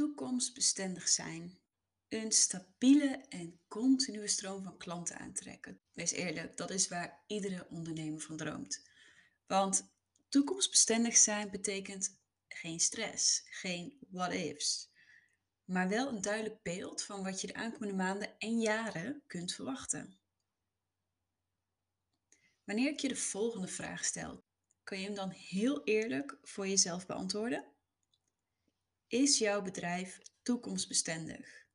toekomstbestendig zijn. Een stabiele en continue stroom van klanten aantrekken. Wees eerlijk, dat is waar iedere ondernemer van droomt. Want toekomstbestendig zijn betekent geen stress, geen what-ifs, maar wel een duidelijk beeld van wat je de aankomende maanden en jaren kunt verwachten. Wanneer ik je de volgende vraag stel, kan je hem dan heel eerlijk voor jezelf beantwoorden? Is jouw bedrijf toekomstbestendig?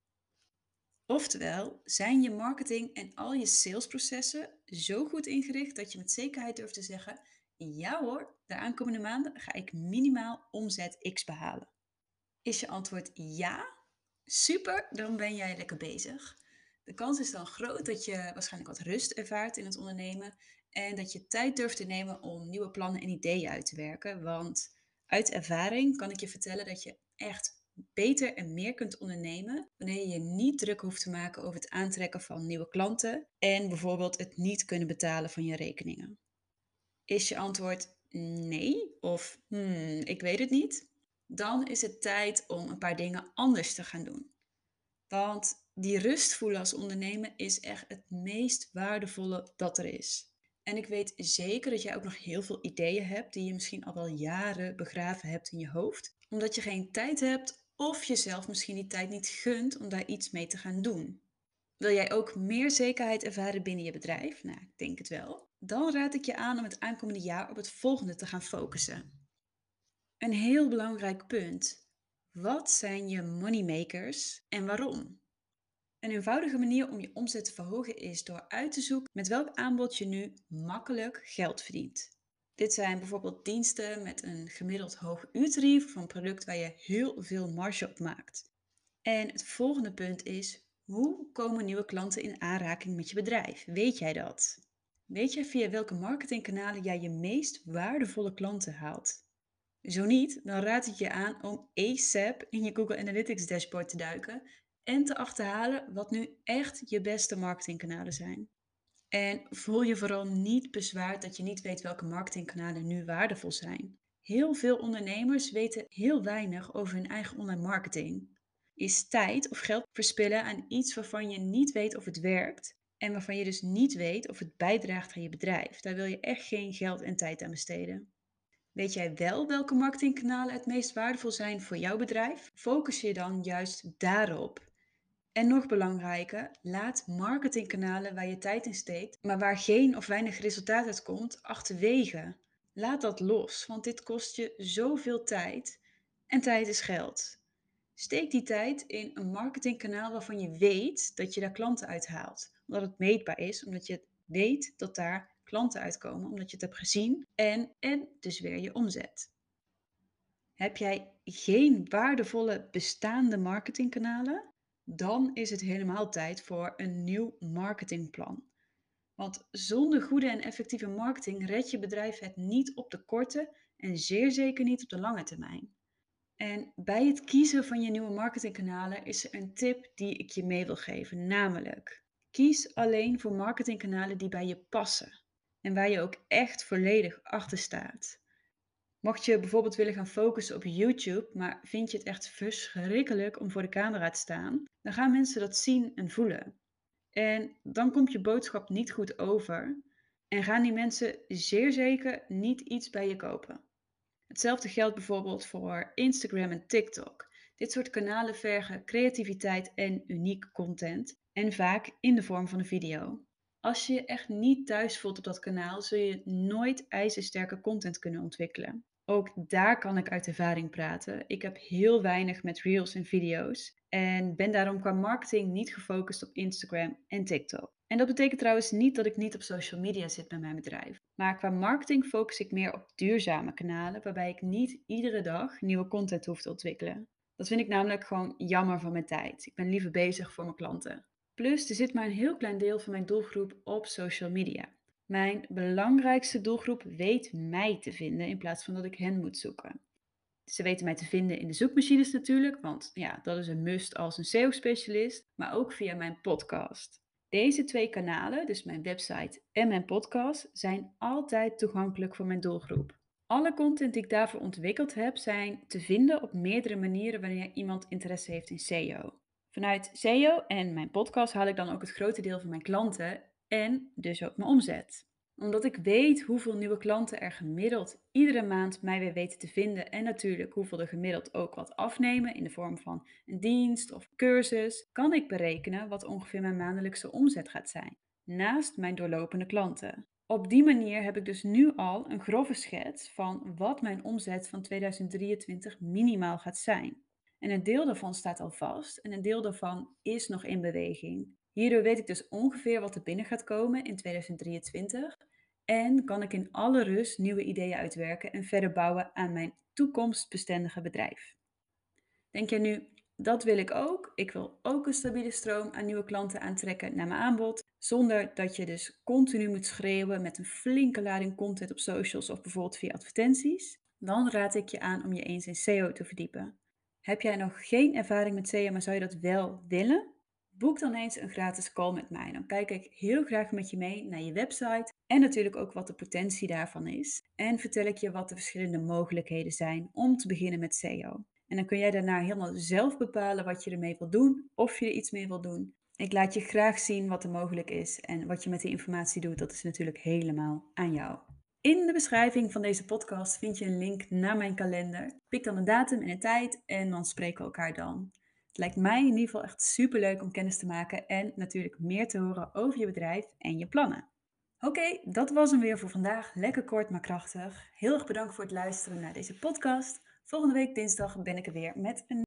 Oftewel, zijn je marketing en al je salesprocessen zo goed ingericht dat je met zekerheid durft te zeggen: ja hoor, de aankomende maanden ga ik minimaal omzet X behalen? Is je antwoord ja? Super, dan ben jij lekker bezig. De kans is dan groot dat je waarschijnlijk wat rust ervaart in het ondernemen en dat je tijd durft te nemen om nieuwe plannen en ideeën uit te werken. Want uit ervaring kan ik je vertellen dat je echt beter en meer kunt ondernemen wanneer je niet druk hoeft te maken over het aantrekken van nieuwe klanten en bijvoorbeeld het niet kunnen betalen van je rekeningen. Is je antwoord nee of hmm, ik weet het niet? Dan is het tijd om een paar dingen anders te gaan doen. Want die rust voelen als ondernemer is echt het meest waardevolle dat er is. En ik weet zeker dat jij ook nog heel veel ideeën hebt die je misschien al wel jaren begraven hebt in je hoofd, omdat je geen tijd hebt of jezelf misschien die tijd niet gunt om daar iets mee te gaan doen. Wil jij ook meer zekerheid ervaren binnen je bedrijf? Nou, ik denk het wel. Dan raad ik je aan om het aankomende jaar op het volgende te gaan focussen. Een heel belangrijk punt. Wat zijn je moneymakers en waarom? Een eenvoudige manier om je omzet te verhogen is door uit te zoeken met welk aanbod je nu makkelijk geld verdient. Dit zijn bijvoorbeeld diensten met een gemiddeld hoog uurtarief een product waar je heel veel marge op maakt. En het volgende punt is, hoe komen nieuwe klanten in aanraking met je bedrijf? Weet jij dat? Weet jij via welke marketingkanalen jij je meest waardevolle klanten haalt? Zo niet, dan raad ik je aan om ASAP in je Google Analytics dashboard te duiken en te achterhalen wat nu echt je beste marketingkanalen zijn. En voel je vooral niet bezwaard dat je niet weet welke marketingkanalen nu waardevol zijn. Heel veel ondernemers weten heel weinig over hun eigen online marketing. Is tijd of geld verspillen aan iets waarvan je niet weet of het werkt en waarvan je dus niet weet of het bijdraagt aan je bedrijf. Daar wil je echt geen geld en tijd aan besteden. Weet jij wel welke marketingkanalen het meest waardevol zijn voor jouw bedrijf? Focus je dan juist daarop. En nog belangrijker, laat marketingkanalen waar je tijd in steekt, maar waar geen of weinig resultaat uit komt, achterwege. Laat dat los, want dit kost je zoveel tijd en tijd is geld. Steek die tijd in een marketingkanaal waarvan je weet dat je daar klanten uithaalt. Omdat het meetbaar is, omdat je weet dat daar klanten uitkomen, omdat je het hebt gezien en, en dus weer je omzet. Heb jij geen waardevolle bestaande marketingkanalen? Dan is het helemaal tijd voor een nieuw marketingplan. Want zonder goede en effectieve marketing red je bedrijf het niet op de korte en zeer zeker niet op de lange termijn. En bij het kiezen van je nieuwe marketingkanalen is er een tip die ik je mee wil geven, namelijk kies alleen voor marketingkanalen die bij je passen en waar je ook echt volledig achter staat. Mocht je bijvoorbeeld willen gaan focussen op YouTube, maar vind je het echt verschrikkelijk om voor de camera te staan, dan gaan mensen dat zien en voelen. En dan komt je boodschap niet goed over en gaan die mensen zeer zeker niet iets bij je kopen. Hetzelfde geldt bijvoorbeeld voor Instagram en TikTok. Dit soort kanalen vergen creativiteit en uniek content en vaak in de vorm van een video. Als je je echt niet thuis voelt op dat kanaal, zul je nooit ijzersterke content kunnen ontwikkelen. Ook daar kan ik uit ervaring praten. Ik heb heel weinig met reels en video's en ben daarom qua marketing niet gefocust op Instagram en TikTok. En dat betekent trouwens niet dat ik niet op social media zit met mijn bedrijf. Maar qua marketing focus ik meer op duurzame kanalen, waarbij ik niet iedere dag nieuwe content hoef te ontwikkelen. Dat vind ik namelijk gewoon jammer van mijn tijd. Ik ben liever bezig voor mijn klanten. Plus, er zit maar een heel klein deel van mijn doelgroep op social media. Mijn belangrijkste doelgroep weet mij te vinden in plaats van dat ik hen moet zoeken. Ze weten mij te vinden in de zoekmachines natuurlijk, want ja, dat is een must als een SEO-specialist, maar ook via mijn podcast. Deze twee kanalen, dus mijn website en mijn podcast, zijn altijd toegankelijk voor mijn doelgroep. Alle content die ik daarvoor ontwikkeld heb, zijn te vinden op meerdere manieren wanneer iemand interesse heeft in SEO. Vanuit SEO en mijn podcast haal ik dan ook het grote deel van mijn klanten en dus ook mijn omzet. Omdat ik weet hoeveel nieuwe klanten er gemiddeld iedere maand mij weer weten te vinden en natuurlijk hoeveel er gemiddeld ook wat afnemen in de vorm van een dienst of cursus, kan ik berekenen wat ongeveer mijn maandelijkse omzet gaat zijn, naast mijn doorlopende klanten. Op die manier heb ik dus nu al een grove schets van wat mijn omzet van 2023 minimaal gaat zijn. En een deel daarvan staat al vast en een deel daarvan is nog in beweging. Hierdoor weet ik dus ongeveer wat er binnen gaat komen in 2023 en kan ik in alle rust nieuwe ideeën uitwerken en verder bouwen aan mijn toekomstbestendige bedrijf. Denk jij nu, dat wil ik ook. Ik wil ook een stabiele stroom aan nieuwe klanten aantrekken naar mijn aanbod. Zonder dat je dus continu moet schreeuwen met een flinke lading content op socials of bijvoorbeeld via advertenties. Dan raad ik je aan om je eens in SEO te verdiepen. Heb jij nog geen ervaring met SEO, maar zou je dat wel willen? Boek dan eens een gratis call met mij. Dan kijk ik heel graag met je mee naar je website en natuurlijk ook wat de potentie daarvan is. En vertel ik je wat de verschillende mogelijkheden zijn om te beginnen met SEO. En dan kun jij daarna helemaal zelf bepalen wat je ermee wil doen, of je er iets mee wil doen. Ik laat je graag zien wat er mogelijk is en wat je met die informatie doet, dat is natuurlijk helemaal aan jou. In de beschrijving van deze podcast vind je een link naar mijn kalender. Pik dan een datum en een tijd en dan spreken we elkaar dan. Het lijkt mij in ieder geval echt super leuk om kennis te maken en natuurlijk meer te horen over je bedrijf en je plannen. Oké, dat was hem weer voor vandaag. Lekker kort maar krachtig. Heel erg bedankt voor het luisteren naar deze podcast. Volgende week dinsdag ben ik er weer met een